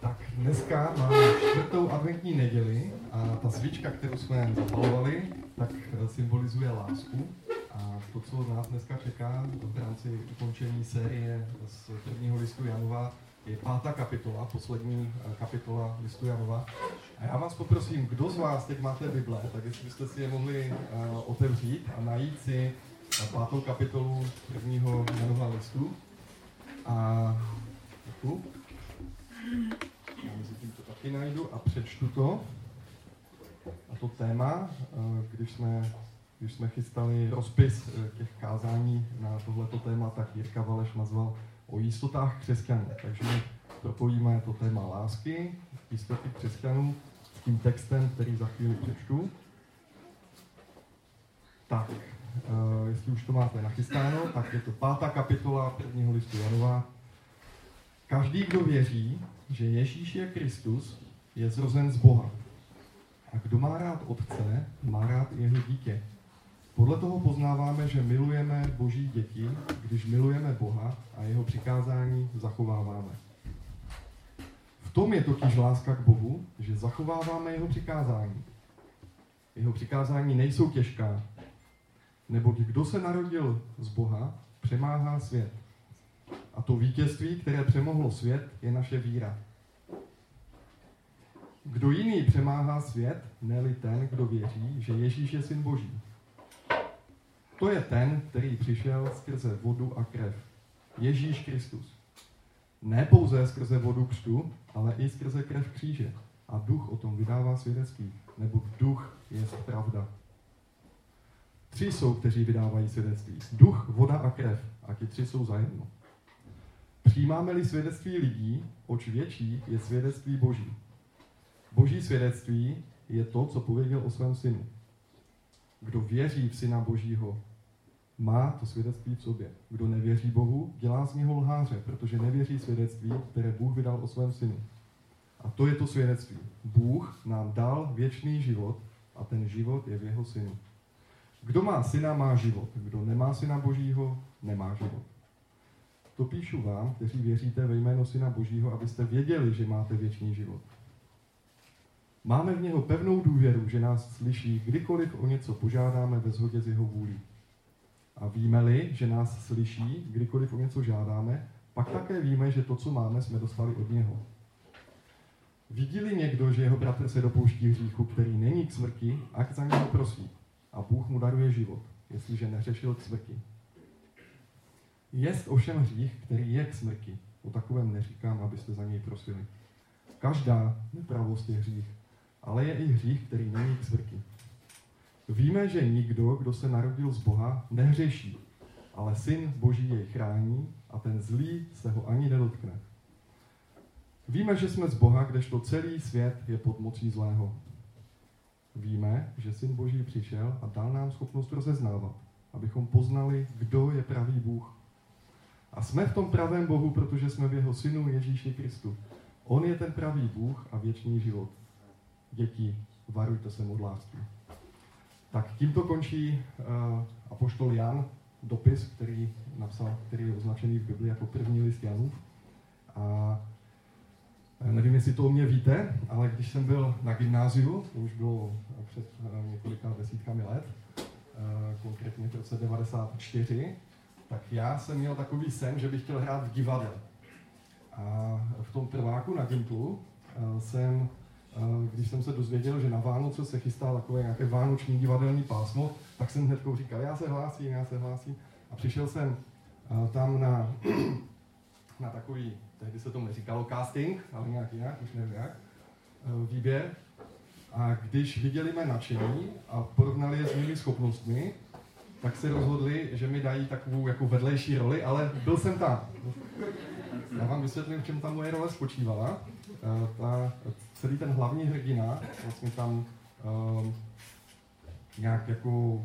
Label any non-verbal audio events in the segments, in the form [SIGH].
tak dneska máme čtvrtou adventní neděli a ta svíčka, kterou jsme zapalovali, tak symbolizuje lásku. A to, co nás dneska čeká v rámci ukončení série z prvního listu Janova, je pátá kapitola, poslední kapitola listu Janova. A já vás poprosím, kdo z vás teď máte Bible, tak jestli byste si je mohli otevřít a najít si pátou kapitolu prvního Janova listu. A. Já mezi tím to taky najdu a přečtu to. A to téma, eh, když jsme, když jsme chystali rozpis eh, těch kázání na tohleto téma, tak Jirka Valeš nazval o jistotách křesťanů. Takže my propojíme to téma lásky, jistoty křesťanů s tím textem, který za chvíli přečtu. Tak, uh, jestli už to máte nachystáno, tak je to pátá kapitola prvního listu Janova. Každý, kdo věří, že Ježíš je Kristus, je zrozen z Boha. A kdo má rád Otce, má rád jeho dítě. Podle toho poznáváme, že milujeme Boží děti, když milujeme Boha a jeho přikázání zachováváme. V tom je totiž láska k Bohu, že zachováváme jeho přikázání. Jeho přikázání nejsou těžká, Neboť kdo se narodil z Boha, přemáhá svět. A to vítězství, které přemohlo svět, je naše víra. Kdo jiný přemáhá svět, ne ten, kdo věří, že Ježíš je syn Boží. To je ten, který přišel skrze vodu a krev. Ježíš Kristus. Ne pouze skrze vodu křtu, ale i skrze krev kříže. A duch o tom vydává svědectví, nebo duch je pravda. Tři jsou, kteří vydávají svědectví. Duch, voda a krev. A ti tři jsou zajedno. Přijímáme-li svědectví lidí, oč větší je svědectví Boží. Boží svědectví je to, co pověděl o svém synu. Kdo věří v syna Božího, má to svědectví v sobě. Kdo nevěří Bohu, dělá z něho lháře, protože nevěří svědectví, které Bůh vydal o svém synu. A to je to svědectví. Bůh nám dal věčný život a ten život je v jeho synu. Kdo má syna, má život. Kdo nemá syna Božího, nemá život. To píšu vám, kteří věříte ve jméno syna Božího, abyste věděli, že máte věčný život. Máme v něho pevnou důvěru, že nás slyší, kdykoliv o něco požádáme ve shodě s jeho vůlí. A víme-li, že nás slyší, kdykoliv o něco žádáme, pak také víme, že to, co máme, jsme dostali od něho. Vidí-li někdo, že jeho bratr se dopouští hříchu, který není k smrti, ať za něho prosí a Bůh mu daruje život, jestliže neřešil k smrti. Jest ovšem hřích, který je k smrti. O takovém neříkám, abyste za něj prosili. Každá nepravost je hřích, ale je i hřích, který není k smrti. Víme, že nikdo, kdo se narodil z Boha, nehřeší, ale syn Boží jej chrání a ten zlý se ho ani nedotkne. Víme, že jsme z Boha, kdežto celý svět je pod mocí zlého. Víme, že Syn Boží přišel a dal nám schopnost rozeznávat, abychom poznali, kdo je pravý Bůh. A jsme v tom pravém Bohu, protože jsme v jeho Synu Ježíši Kristu. On je ten pravý Bůh a věčný život. Děti, varujte se modlářství. Tak tímto končí uh, apoštol Jan dopis, který napsal, který je označený v Bibli jako první list Janův. A Eh, nevím, jestli to o mě víte, ale když jsem byl na gymnáziu, to už bylo před eh, několika desítkami let, konkrétně v roce 94, tak já jsem měl takový sen, že bych chtěl hrát v divadle. A v tom prváku na Gimplu jsem, když jsem se dozvěděl, že na Vánoce se chystá takové nějaké vánoční divadelní pásmo, tak jsem hned říkal, já se hlásím, já se hlásím. A přišel jsem tam na, [CLEARS THROAT] na takový tehdy se tomu neříkalo casting, ale nějak jinak, už nevím jak, eh, výběr. A když viděli mé nadšení a porovnali je s mými schopnostmi, tak se rozhodli, že mi dají takovou jako vedlejší roli, ale byl jsem tam. Já vám vysvětlím, v čem ta moje role spočívala. Eh, ta, celý ten hlavní hrdina, vlastně tam um, nějak jako uh,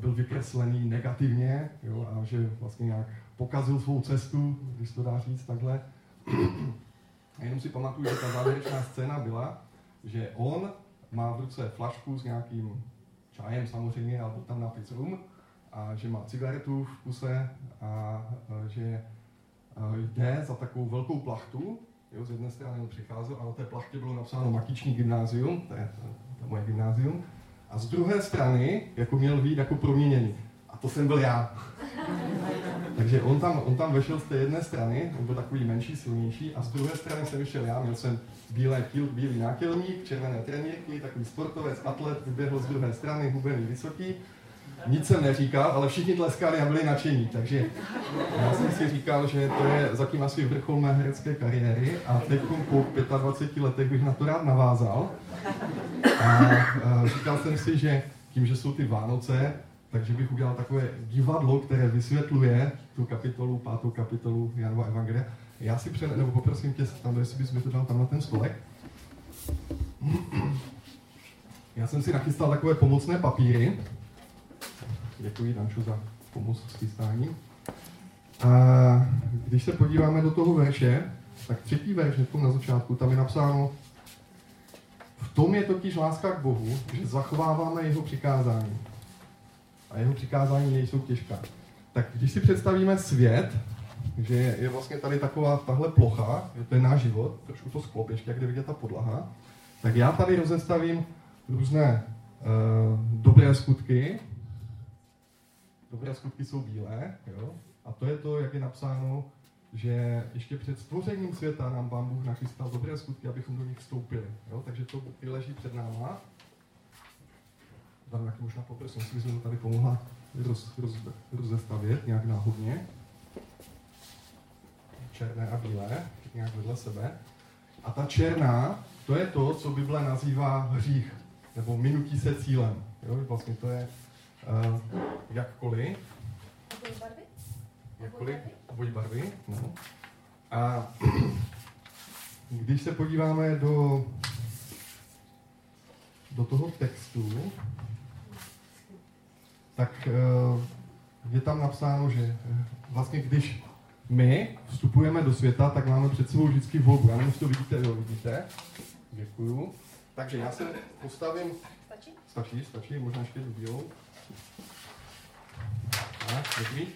byl vykreslený negativně, jo, a že vlastně nějak pokazil svou cestu, když to dá říct takhle. A jenom si pamatuju, že ta závěrečná scéna byla, že on má v ruce flašku s nějakým čajem samozřejmě, ale tam nápis rum, a že má cigaretu v kuse a, a že jde za takovou velkou plachtu, jo, z jedné strany on přicházel a na té plachtě bylo napsáno Matiční gymnázium, to je, to je moje gymnázium, a z druhé strany jako měl být jako proměněný. A to jsem byl já. Takže on tam, on tam vešel z té jedné strany, on byl takový menší, silnější, a z druhé strany jsem vyšel já, měl jsem bílé kil, bílý nátělník, červené trenírky, takový sportovec, atlet, vyběhl z druhé strany, hubený, vysoký. Nic jsem neříkal, ale všichni tleskali a byli nadšení, takže já jsem si říkal, že to je zatím asi vrchol mé herecké kariéry a teď po 25 letech bych na to rád navázal. A, a říkal jsem si, že tím, že jsou ty Vánoce, takže bych udělal takové divadlo, které vysvětluje tu kapitolu, pátou kapitolu Janova Evangelia. Já si před, nebo poprosím tě, tam, jestli bys mi to dal tam na ten stolek. Já jsem si nachystal takové pomocné papíry. Děkuji, Danču, za pomoc s chystáním. A když se podíváme do toho verše, tak třetí verš, na začátku, tam je napsáno, v tom je totiž láska k Bohu, že zachováváme jeho přikázání a jeho přikázání nejsou těžká. Tak když si představíme svět, že je vlastně tady taková tahle plocha, že to je náš život, trošku to sklop, ještě jak vidět ta podlaha, tak já tady rozestavím různé uh, dobré skutky. Dobré skutky jsou bílé, jo? a to je to, jak je napsáno, že ještě před stvořením světa nám Pán Bůh nachystal dobré skutky, abychom do nich vstoupili. Jo? Takže to leží před náma tam jak možná poprosím, jestli jsme tady pomohla roz, roz, rozestavět nějak náhodně. Černé a bílé, nějak vedle sebe. A ta černá, to je to, co Bible nazývá hřích, nebo minutí se cílem. Jo? Vlastně to je uh, jakkoliv. Obojí barvy? Jakkoliv, obojí barvy. No. A když se podíváme do, do toho textu, tak eh, je tam napsáno, že eh, vlastně když my vstupujeme do světa, tak máme před sebou vždycky volbu. Já nevím, jestli to vidíte, jo, vidíte. Děkuju. Takže já se postavím... Stačí? Stačí, stačí, možná ještě tu bílou. Tak, dobrý.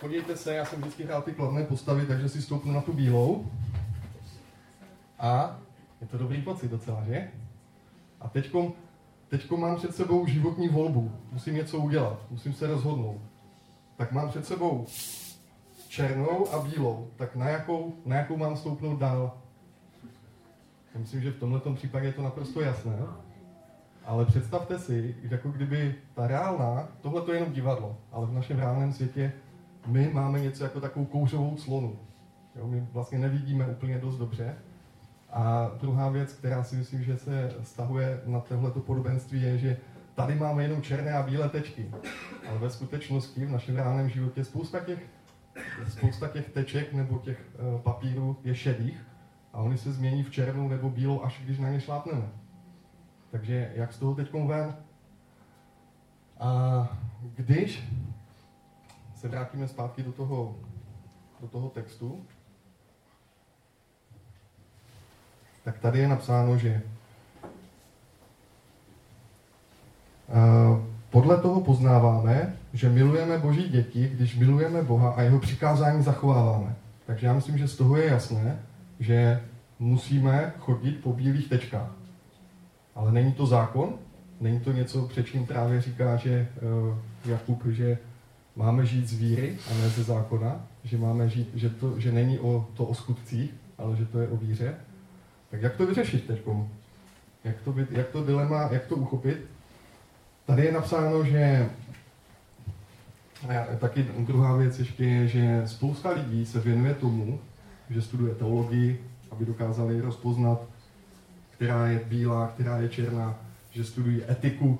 Podívejte se, já jsem vždycky hrál ty kladné postavy, takže si stoupnu na tu bílou. A je to dobrý pocit docela, že? A teďkom teď mám před sebou životní volbu, musím něco udělat, musím se rozhodnout. Tak mám před sebou černou a bílou, tak na jakou, na jakou mám stoupnout dál? Já myslím, že v tomto případě je to naprosto jasné. Ale představte si, jako kdyby ta reálná, tohle to je jenom divadlo, ale v našem reálném světě my máme něco jako takovou kouřovou clonu. Jo, my vlastně nevidíme úplně dost dobře, a druhá věc, která si myslím, že se stahuje na tohleto podobenství, je, že tady máme jenom černé a bílé tečky. Ale ve skutečnosti v našem reálném životě spousta těch, spousta těch teček nebo těch uh, papírů je šedých a oni se změní v černou nebo bílou, až když na ně šlápneme. Takže jak z toho teď ven? A když se vrátíme zpátky do toho, do toho textu, tak tady je napsáno, že podle toho poznáváme, že milujeme Boží děti, když milujeme Boha a jeho přikázání zachováváme. Takže já myslím, že z toho je jasné, že musíme chodit po bílých tečkách. Ale není to zákon, není to něco, před čím právě říká, že uh, Jakub, že máme žít z víry a ne ze zákona, že máme žít, že, to, že není o, to o skutcích, ale že to je o víře. Tak jak to vyřešit teď? Jak to, jak to dilema, jak to uchopit? Tady je napsáno, že a taky druhá věc ještě je, že spousta lidí se věnuje tomu, že studuje teologii, aby dokázali rozpoznat, která je bílá, která je černá, že studují etiku.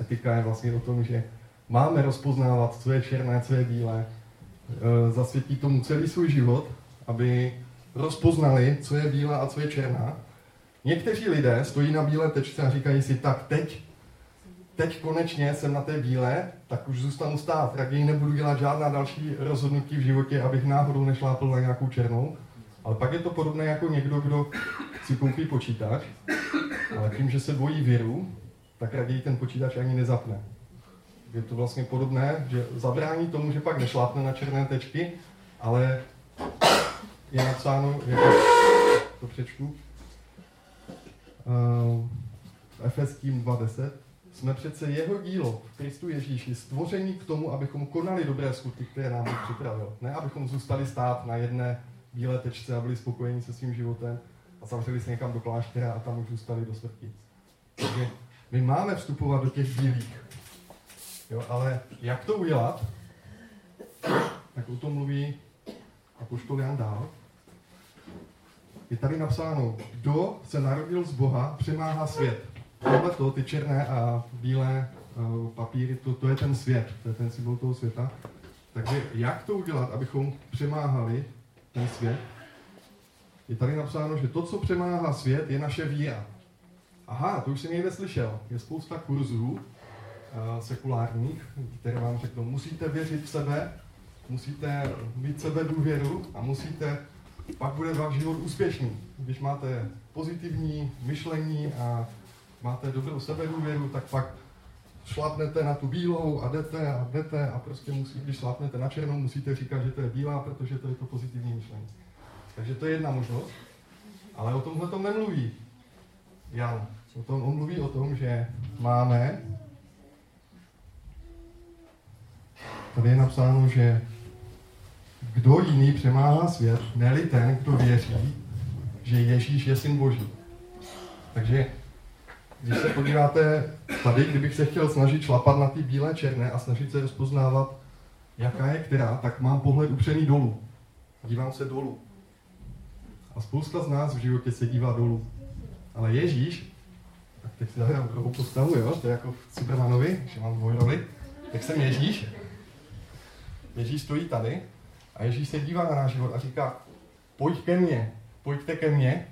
Etika je vlastně o tom, že máme rozpoznávat, co je černé, co je bílé. E, zasvětí tomu celý svůj život, aby rozpoznali, co je bílá a co je černá. Někteří lidé stojí na bílé tečce a říkají si, tak teď, teď konečně jsem na té bílé, tak už zůstanu stát, raději nebudu dělat žádná další rozhodnutí v životě, abych náhodou nešlápl na nějakou černou. Ale pak je to podobné jako někdo, kdo si koupí počítač, ale tím, že se bojí viru, tak raději ten počítač ani nezapne. Je to vlastně podobné, že zabrání tomu, že pak nešlápne na černé tečky, ale je napsáno, jako to přečtu, uh, Efeským 2.10, jsme přece jeho dílo v Kristu Ježíši, stvoření k tomu, abychom konali dobré skutky, které nám Bůh připravil. Ne, abychom zůstali stát na jedné bílé tečce a byli spokojeni se svým životem a zavřeli se někam do kláštera a tam už zůstali do smrti. Takže my máme vstupovat do těch bílých. Jo, ale jak to udělat? Tak o tom mluví apoštol Jan dál. Je tady napsáno, kdo se narodil z Boha, přemáhá svět. Tohle to, ty černé a bílé uh, papíry, to, to je ten svět, to je ten symbol toho světa. Takže jak to udělat, abychom přemáhali ten svět? Je tady napsáno, že to, co přemáhá svět, je naše víra. Aha, to už jsem někde slyšel. Je spousta kurzů uh, sekulárních, které vám řeknou, musíte věřit v sebe, musíte mít sebe důvěru a musíte, pak bude váš život úspěšný. Když máte pozitivní myšlení a máte dobrou sebedůvěru, tak pak šlapnete na tu bílou a jdete a jdete a prostě musí, když šlapnete na černou, musíte říkat, že to je bílá, protože to je to pozitivní myšlení. Takže to je jedna možnost, ale o tomhle to nemluví Jan. O tom, on mluví o tom, že máme, tady je napsáno, že kdo jiný přemáhá svět, neli ten, kdo věří, že Ježíš je syn Boží. Takže když se podíváte tady, kdybych se chtěl snažit šlapat na ty bílé černé a snažit se rozpoznávat, jaká je která, tak mám pohled upřený dolů. Dívám se dolů. A spousta z nás v životě se dívá dolů. Ale Ježíš, tak teď si zahrám druhou postavu, jo? to je jako v Supermanovi, že mám dvoj roli. Tak jsem Ježíš. Ježíš stojí tady a Ježíš se dívá na náš život a říká, pojď ke mně, pojďte ke mně.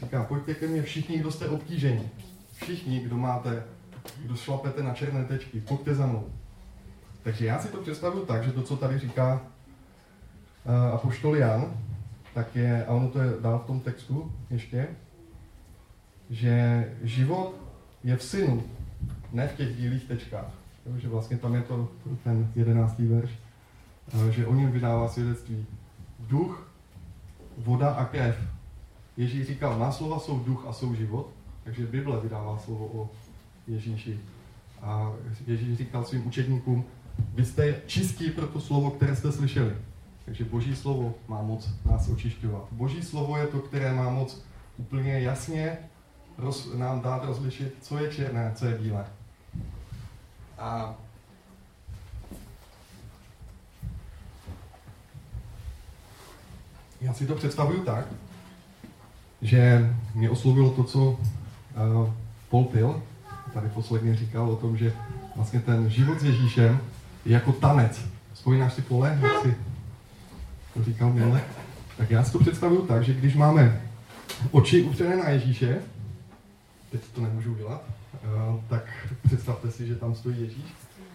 Říká, pojďte ke mně všichni, kdo jste obtíženi. Všichni, kdo máte, kdo šlapete na černé tečky, pojďte za mnou. Takže já si to představuju tak, že to, co tady říká uh, apoštol Jan, tak je, a ono to je dál v tom textu ještě, že život je v synu, ne v těch bílých tečkách. Jo, že vlastně tam je to ten jedenáctý verš, že o něm vydává svědectví duch, voda a krev. Ježíš říkal, má slova jsou duch a jsou život, takže Bible vydává slovo o Ježíši. A Ježíš říkal svým učedníkům, vy jste čistí pro to slovo, které jste slyšeli. Takže Boží slovo má moc nás očišťovat. Boží slovo je to, které má moc úplně jasně roz, nám dát rozlišit, co je černé, co je bílé. A já si to představuju tak, že mě oslovilo to, co uh, Paul Pill tady posledně říkal o tom, že vlastně ten život s Ježíšem je jako tanec. Vzpomínáš si pole, jak si to říkal minule? Tak já si to představuju tak, že když máme oči upřené na Ježíše, teď to nemůžu udělat, uh, tak představte si, že tam stojí Ježíš,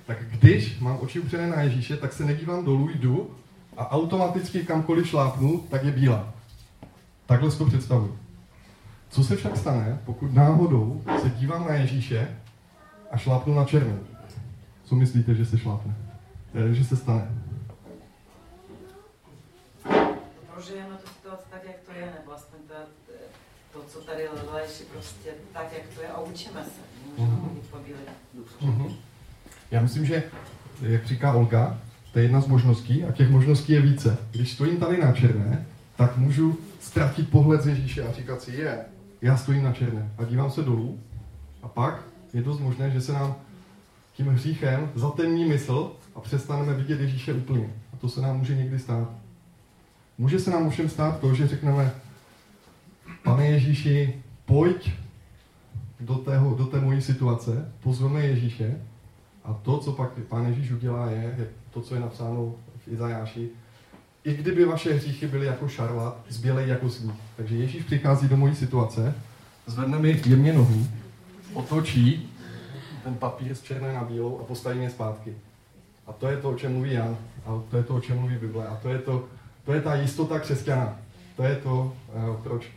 tak když mám oči upřené na Ježíše, tak se nedívám dolů, jdu a automaticky kamkoliv šlápnu, tak je bílá. Takhle si to představuji. Co se však stane, pokud náhodou se dívám na Ježíše a šlápnu na černou? Co myslíte, že se šlápne? Že se stane? Prožijeme tu situaci tak, jak to je, nebo vlastně to, to co tady leží, prostě tak, jak to je a učíme se. Můžeme mm-hmm. mm-hmm. Já myslím, že, jak říká Olga, to je jedna z možností a těch možností je více. Když stojím tady na černé, tak můžu ztratit pohled z Ježíše a říkat si, je, já stojím na černé a dívám se dolů a pak je dost možné, že se nám tím hříchem zatemní mysl a přestaneme vidět Ježíše úplně. A to se nám může někdy stát. Může se nám všem stát to, že řekneme, pane Ježíši, pojď do, tého, do té mojí situace, pozveme Ježíše a to, co pak Pán Ježíš udělá, je to, co je napsáno v Izajáši. I kdyby vaše hříchy byly jako šarlat, zbělej jako sníh. Takže Ježíš přichází do mojí situace, zvedne mi jemně nohu, otočí ten papír z černé na bílou a postaví mě zpátky. A to je to, o čem mluví Jan, a to je to, o čem mluví Bible, a to je, to, to je ta jistota křesťana. To je to, eh, proč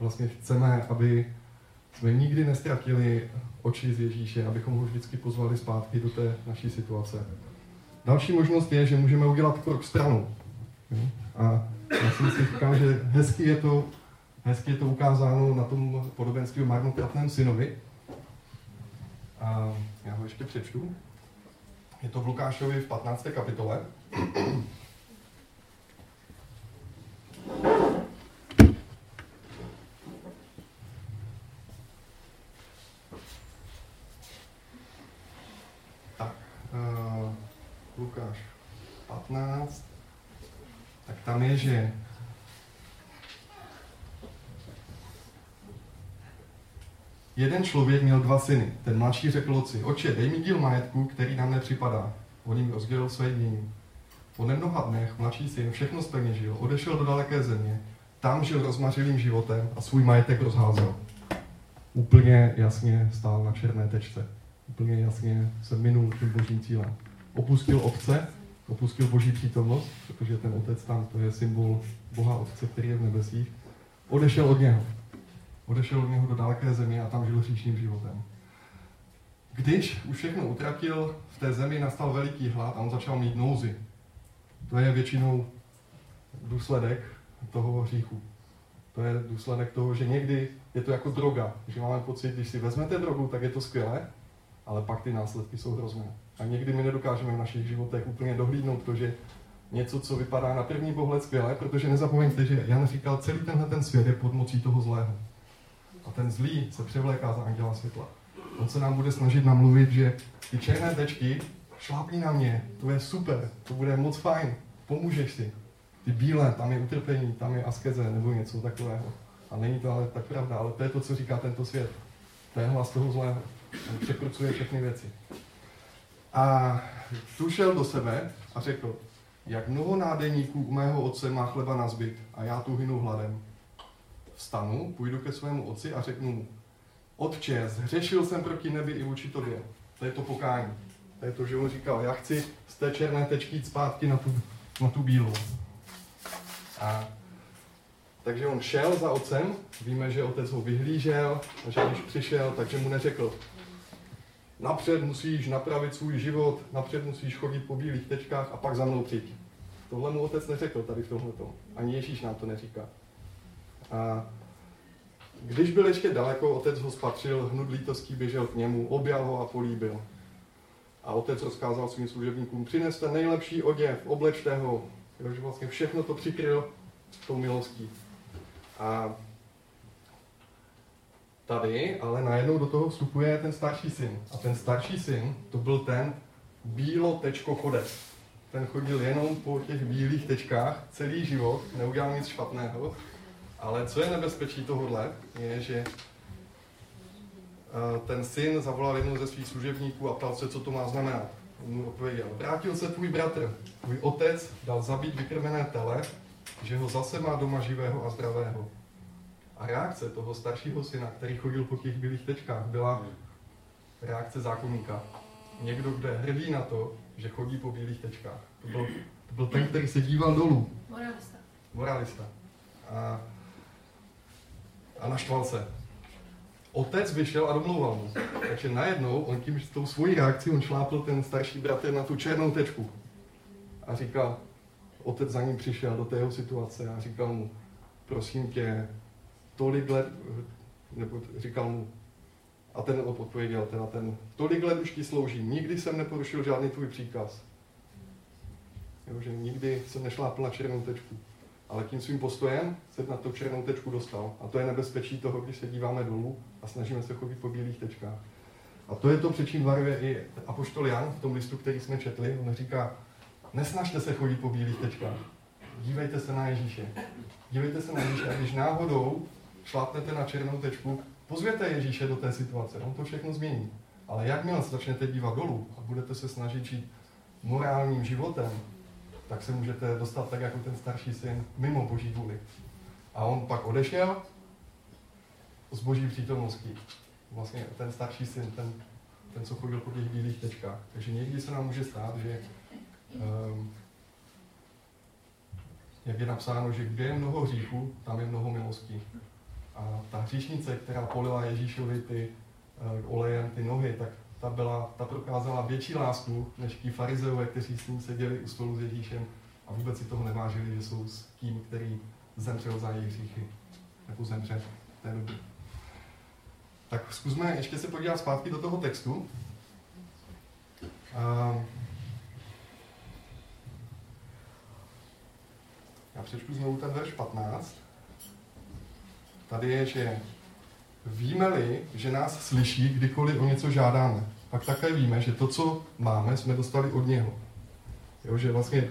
vlastně chceme, aby jsme nikdy nestratili oči z Ježíše, abychom ho vždycky pozvali zpátky do té naší situace. Další možnost je, že můžeme udělat krok stranou. A já jsem si říkal, že hezky je to, hezky je to ukázáno na tom podobenství o marnotratném synovi. A já ho ještě přečtu. Je to v Lukášovi v 15. kapitole. Tak, uh, Lukáš 15, tak tam je, že Jeden člověk měl dva syny. Ten mladší řekl otci, oče, dej mi díl majetku, který nám nepřipadá. On jim rozdělil své jmění. Po nemnoha dnech mladší syn všechno zpeněžil, odešel do daleké země, tam žil rozmařilým životem a svůj majetek rozházel. Úplně jasně stál na černé tečce. Úplně jasně se minul tím božím cílem. Opustil otce, opustil boží přítomnost, protože ten otec tam, to je symbol Boha Otce, který je v nebesích. Odešel od něho. Odešel od něho do daleké země a tam žil hříšným životem. Když už všechno utratil, v té zemi nastal veliký hlad a on začal mít nouzy. To je většinou důsledek toho hříchu. To je důsledek toho, že někdy je to jako droga, že máme pocit, když si vezmete drogu, tak je to skvělé, ale pak ty následky jsou hrozné. A někdy my nedokážeme v našich životech úplně dohlídnout to, že něco, co vypadá na první pohled skvěle, protože nezapomeňte, že Jan říkal, celý tenhle ten svět je pod mocí toho zlého. A ten zlý se převléká za anděla světla. On se nám bude snažit namluvit, že ty černé tečky šlápni na mě, to je super, to bude moc fajn, pomůžeš si. Ty bílé, tam je utrpení, tam je askeze nebo něco takového. A není to ale tak pravda, ale to je to, co říká tento svět. To je hlas toho zlého. On překrucuje všechny věci. A tu šel do sebe a řekl, jak mnoho nádeníků u mého otce má chleba na zbyt a já tu hynu hladem. Vstanu, půjdu ke svému otci a řeknu mu, Otče, zhřešil jsem proti nebi i vůči tobě. To je to pokání. To je to, že on říkal, já chci z té černé tečky jít zpátky na tu, na tu bílou. A takže on šel za otcem, víme, že otec ho vyhlížel, že když přišel, takže mu neřekl, napřed musíš napravit svůj život, napřed musíš chodit po bílých tečkách a pak za mnou přijď. Tohle mu otec neřekl tady v tomhle. Ani Ježíš nám to neříká. A když byl ještě daleko, otec ho spatřil, hnud lítostí běžel k němu, objal ho a políbil. A otec rozkázal svým služebníkům, přineste nejlepší oděv, oblečte ho. Takže vlastně všechno to přikryl tou milostí. A tady, ale najednou do toho vstupuje ten starší syn. A ten starší syn, to byl ten bílo tečko chodec. Ten chodil jenom po těch bílých tečkách celý život, neudělal nic špatného. Ale co je nebezpečí tohohle, je, že ten syn zavolal jednou ze svých služebníků a ptal se, co to má znamenat. On mu odpověděl, vrátil se tvůj bratr, tvůj otec dal zabít vykrmené tele, že ho zase má doma živého a zdravého. A reakce toho staršího syna, který chodil po těch bílých tečkách, byla reakce zákonníka. Někdo, kdo je hrdý na to, že chodí po bílých tečkách. To byl, to byl ten, který se díval dolů. Moralista. Moralista. A, a naštval se. Otec vyšel a domlouval mu. Takže najednou on tím, s tou svojí reakcí, on šlápl ten starší bratr na tu černou tečku. A říkal, otec za ním přišel do té jeho situace a říkal mu, prosím tě, tolik let, nebo říkal mu, a ten odpověděl, teda ten, tolik let už ti sloužím, nikdy jsem neporušil žádný tvůj příkaz. Jo, že nikdy jsem nešlápl na černou tečku. Ale tím svým postojem se na tu černou tečku dostal. A to je nebezpečí toho, když se díváme dolů a snažíme se chodit po bílých tečkách. A to je to, před čím varuje i Apoštol Jan v tom listu, který jsme četli. On říká, nesnažte se chodit po bílých tečkách. Dívejte se na Ježíše. Dívejte se na Ježíše a když náhodou šlápnete na černou tečku, pozvěte Ježíše do té situace, on to všechno změní. Ale jakmile se začnete dívat dolů a budete se snažit žít morálním životem, tak se můžete dostat tak jako ten starší syn mimo boží vůli. A on pak odešel z boží přítomnosti. Vlastně ten starší syn, ten, ten co chodil po těch bílých tečkách. Takže někdy se nám může stát, že um, jak je napsáno, že kde je mnoho hříchů, tam je mnoho milostí. A ta hříšnice, která polila Ježíšovi ty uh, olejem ty nohy, tak ta, byla, ta prokázala větší lásku, než ti farizeové, kteří s ním seděli u stolu s Ježíšem a vůbec si toho nevážili, že jsou s tím, který zemřel za jejich hříchy. Nebo zemře v té době. Tak zkusme ještě se podívat zpátky do toho textu. Já přečtu znovu ten verš 15. Tady je, že víme-li, že nás slyší, kdykoliv o něco žádáme, pak také víme, že to, co máme, jsme dostali od něho. Jo, že vlastně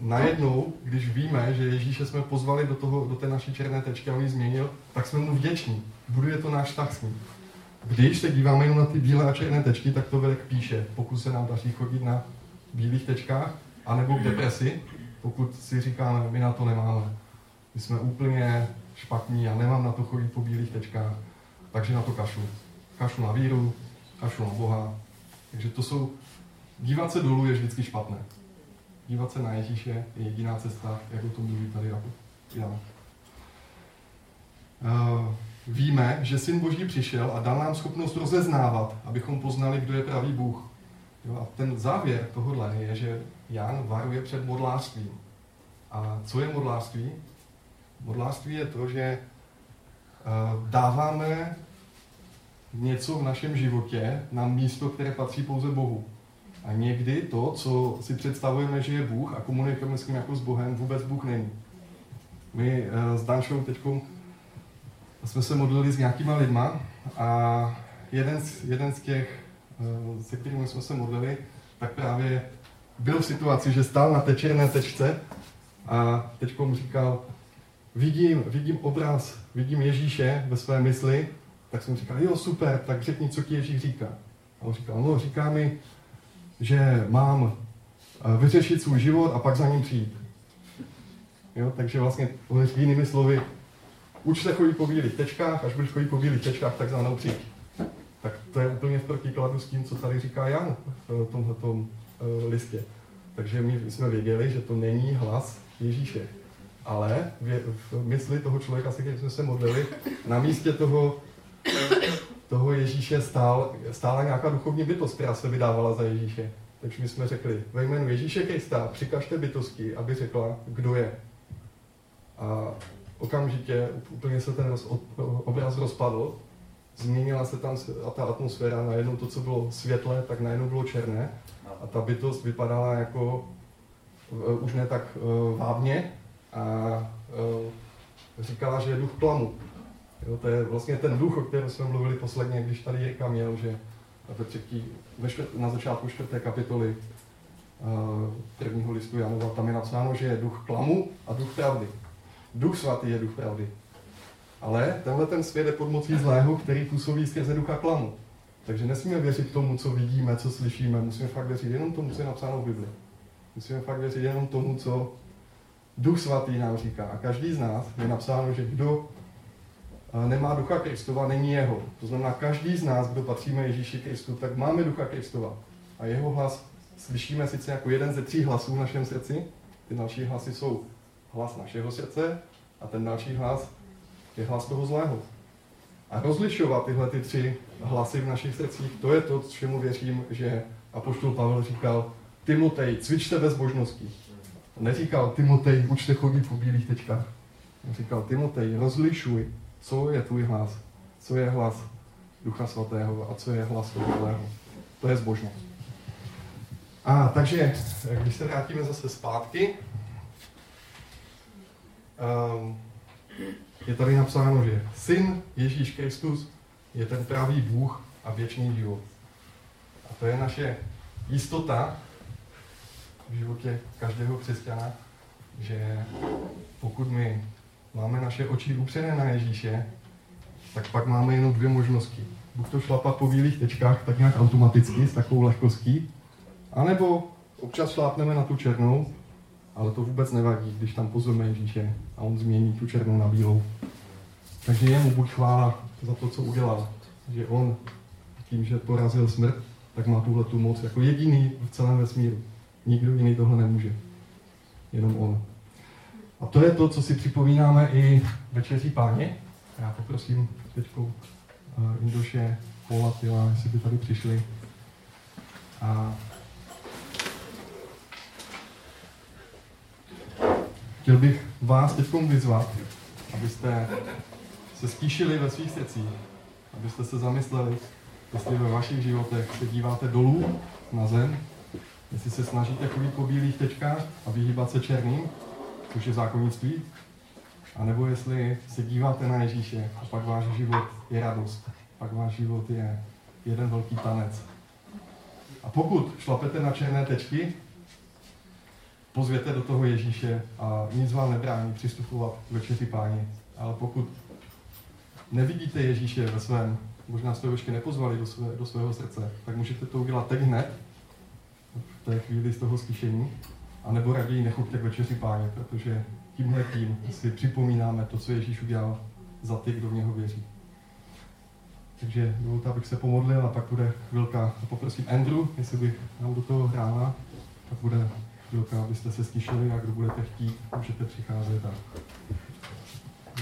najednou, když víme, že Ježíše jsme pozvali do, toho, do té naší černé tečky a on ji změnil, tak jsme mu vděční. Buduje to náš vztah s ním. Když se díváme jenom na ty bílé a černé tečky, tak to Velek píše, pokud se nám daří chodit na bílých tečkách, anebo k depresi, pokud si říkáme, my na to nemáme. My jsme úplně špatní a nemám na to chodit po bílých tečkách, takže na to kašu. Kašu na víru, kašu na Boha. Takže to jsou, dívat se dolů je vždycky špatné. Dívat se na Ježíše je jediná cesta, jak o tom mluví tady Jan. Uh, víme, že Syn Boží přišel a dal nám schopnost rozeznávat, abychom poznali, kdo je pravý Bůh. Jo, a ten závěr tohohle je, že Jan varuje před modlářstvím. A co je modlářství? Modlářství je to, že uh, dáváme něco v našem životě na místo, které patří pouze Bohu. A někdy to, co si představujeme, že je Bůh a komunikujeme s ním jako s Bohem, vůbec Bůh není. My uh, s Danšou teď jsme se modlili s nějakýma lidma a jeden z, jeden z těch, uh, se kterými jsme se modlili, tak právě byl v situaci, že stál na té černé tečce a teď mu říkal, vidím, vidím obraz, vidím Ježíše ve své mysli, tak jsem říkal, jo, super, tak řekni, co ti Ježíš říká. A on říkal, no, říká mi, že mám eh, vyřešit svůj život a pak za ním přijít. Jo, takže vlastně jinými slovy, uč se chodit po bílých tečkách, až budeš chodit po bílých tečkách, tak za mnou přijď. Tak to je úplně v protikladu s tím, co tady říká Jan v tomhle uh, listě. Takže my jsme věděli, že to není hlas Ježíše. Ale v, v mysli toho člověka, se kterým jsme se modlili, na místě toho, toho Ježíše stál, stála nějaká duchovní bytost, která se vydávala za Ježíše. Takže my jsme řekli, ve jménu Ježíše Krista přikažte bytosti, aby řekla, kdo je. A okamžitě úplně se ten roz, obraz rozpadl, změnila se tam ta atmosféra, najednou to, co bylo světlé, tak najednou bylo černé a ta bytost vypadala jako uh, už ne tak uh, vábně a uh, říkala, že je duch plamu. Jo, to je vlastně ten duch, o kterém jsme mluvili posledně, když tady Jirka měl, že ve třetí, ve štvrt, na začátku čtvrté kapitoly uh, prvního listu Janova, tam je napsáno, že je duch klamu a duch pravdy. Duch svatý je duch pravdy. Ale tenhle ten svět je pod mocí zlého, který působí skrze ducha klamu. Takže nesmíme věřit tomu, co vidíme, co slyšíme. Musíme fakt věřit jenom tomu, co je napsáno v Bibli. Musíme fakt věřit jenom tomu, co Duch Svatý nám říká. A každý z nás je napsáno, že kdo nemá Ducha Kristova, není jeho. To znamená, každý z nás, kdo patříme Ježíši Kristu, tak máme Ducha Kristova. A jeho hlas slyšíme sice jako jeden ze tří hlasů v našem srdci. Ty další hlasy jsou hlas našeho srdce a ten další hlas je hlas toho zlého. A rozlišovat tyhle ty tři hlasy v našich srdcích, to je to, čemu věřím, že Apoštol Pavel říkal, Timotej, cvičte bezbožností. Neříkal Timotej, učte chodit po bílých tečkách. Říkal, Timotej, rozlišuj, co je tvůj hlas, co je hlas Ducha Svatého a co je hlas zlého. To je zbožnost. A takže, když se vrátíme zase zpátky, um, je tady napsáno, že syn Ježíš Kristus je ten pravý Bůh a věčný život. A to je naše jistota v životě každého křesťana, že pokud my máme naše oči upřené na Ježíše, tak pak máme jenom dvě možnosti. Buď to šlapat po bílých tečkách tak nějak automaticky, s takovou lehkostí, anebo občas šlápneme na tu černou ale to vůbec nevadí, když tam pozorujeme Ježíše a on změní tu černou na bílou. Takže jemu buď chvála za to, co udělal. Že on tím, že porazil smrt, tak má tuhle tu moc jako jediný v celém vesmíru. Nikdo jiný tohle nemůže. Jenom on. A to je to, co si připomínáme i večeří páně. Já poprosím teď uh, Indoše, Paula, Tila, jestli by tady přišli. A chtěl bych vás teď vyzvat, abyste se stíšili ve svých srdcích, abyste se zamysleli, jestli ve vašich životech se díváte dolů na zem, jestli se snažíte chodit po bílých tečkách a vyhýbat se černým, což je zákonnictví, anebo jestli se díváte na Ježíše a pak váš život je radost, pak váš život je jeden velký tanec. A pokud šlapete na černé tečky, pozvěte do toho Ježíše a nic vám nebrání přistupovat k večeři páni. Ale pokud nevidíte Ježíše ve svém, možná jste ho ještě nepozvali do, své, do svého srdce, tak můžete to udělat teď hned, v té chvíli z toho slyšení, anebo raději nechoďte k večeři páně, protože tímhle tím si připomínáme to, co Ježíš udělal za ty, kdo v něho věří. Takže dovolte, abych se pomodlil a pak bude chvilka. Poprosím Andrew, jestli bych nám do toho hrála, tak bude chvilka, abyste se stišili a kdo budete chtít, můžete přicházet a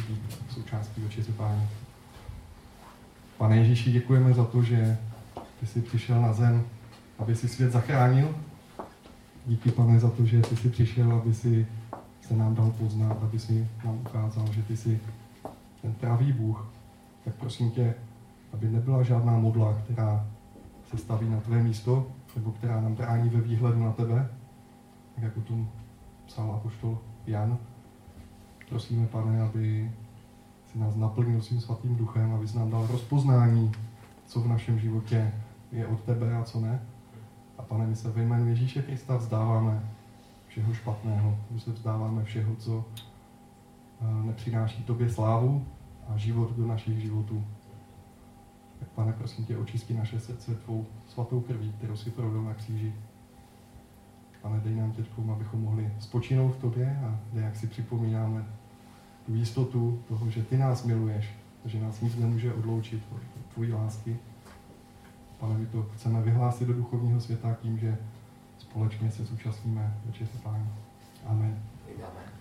být součástí večeře páně. Pane Ježíši, děkujeme za to, že ty jsi přišel na zem, aby si svět zachránil. Díky, pane, za to, že ty jsi přišel, aby si se nám dal poznat, aby si nám ukázal, že ty jsi ten pravý Bůh. Tak prosím tě, aby nebyla žádná modla, která se staví na tvé místo, nebo která nám brání ve výhledu na tebe, tak jako tu psal apoštol Jan. Prosíme, pane, aby si nás naplnil svým svatým duchem, aby nám dal rozpoznání, co v našem životě je od tebe a co ne. A pane, my se ve jménu Ježíše Krista vzdáváme všeho špatného, my se vzdáváme všeho, co eh, nepřináší tobě slávu a život do našich životů. Tak pane, prosím tě, očistí naše srdce tvou svatou krví, kterou si prolil na kříži. Pane, dej nám teď, abychom mohli spočinout v tobě a dej, jak si připomínáme tu jistotu toho, že ty nás miluješ, že nás nic nemůže odloučit od tvojí lásky. Pane, my to chceme vyhlásit do duchovního světa tím, že společně se zúčastníme večeře Páně. Amen. Amen.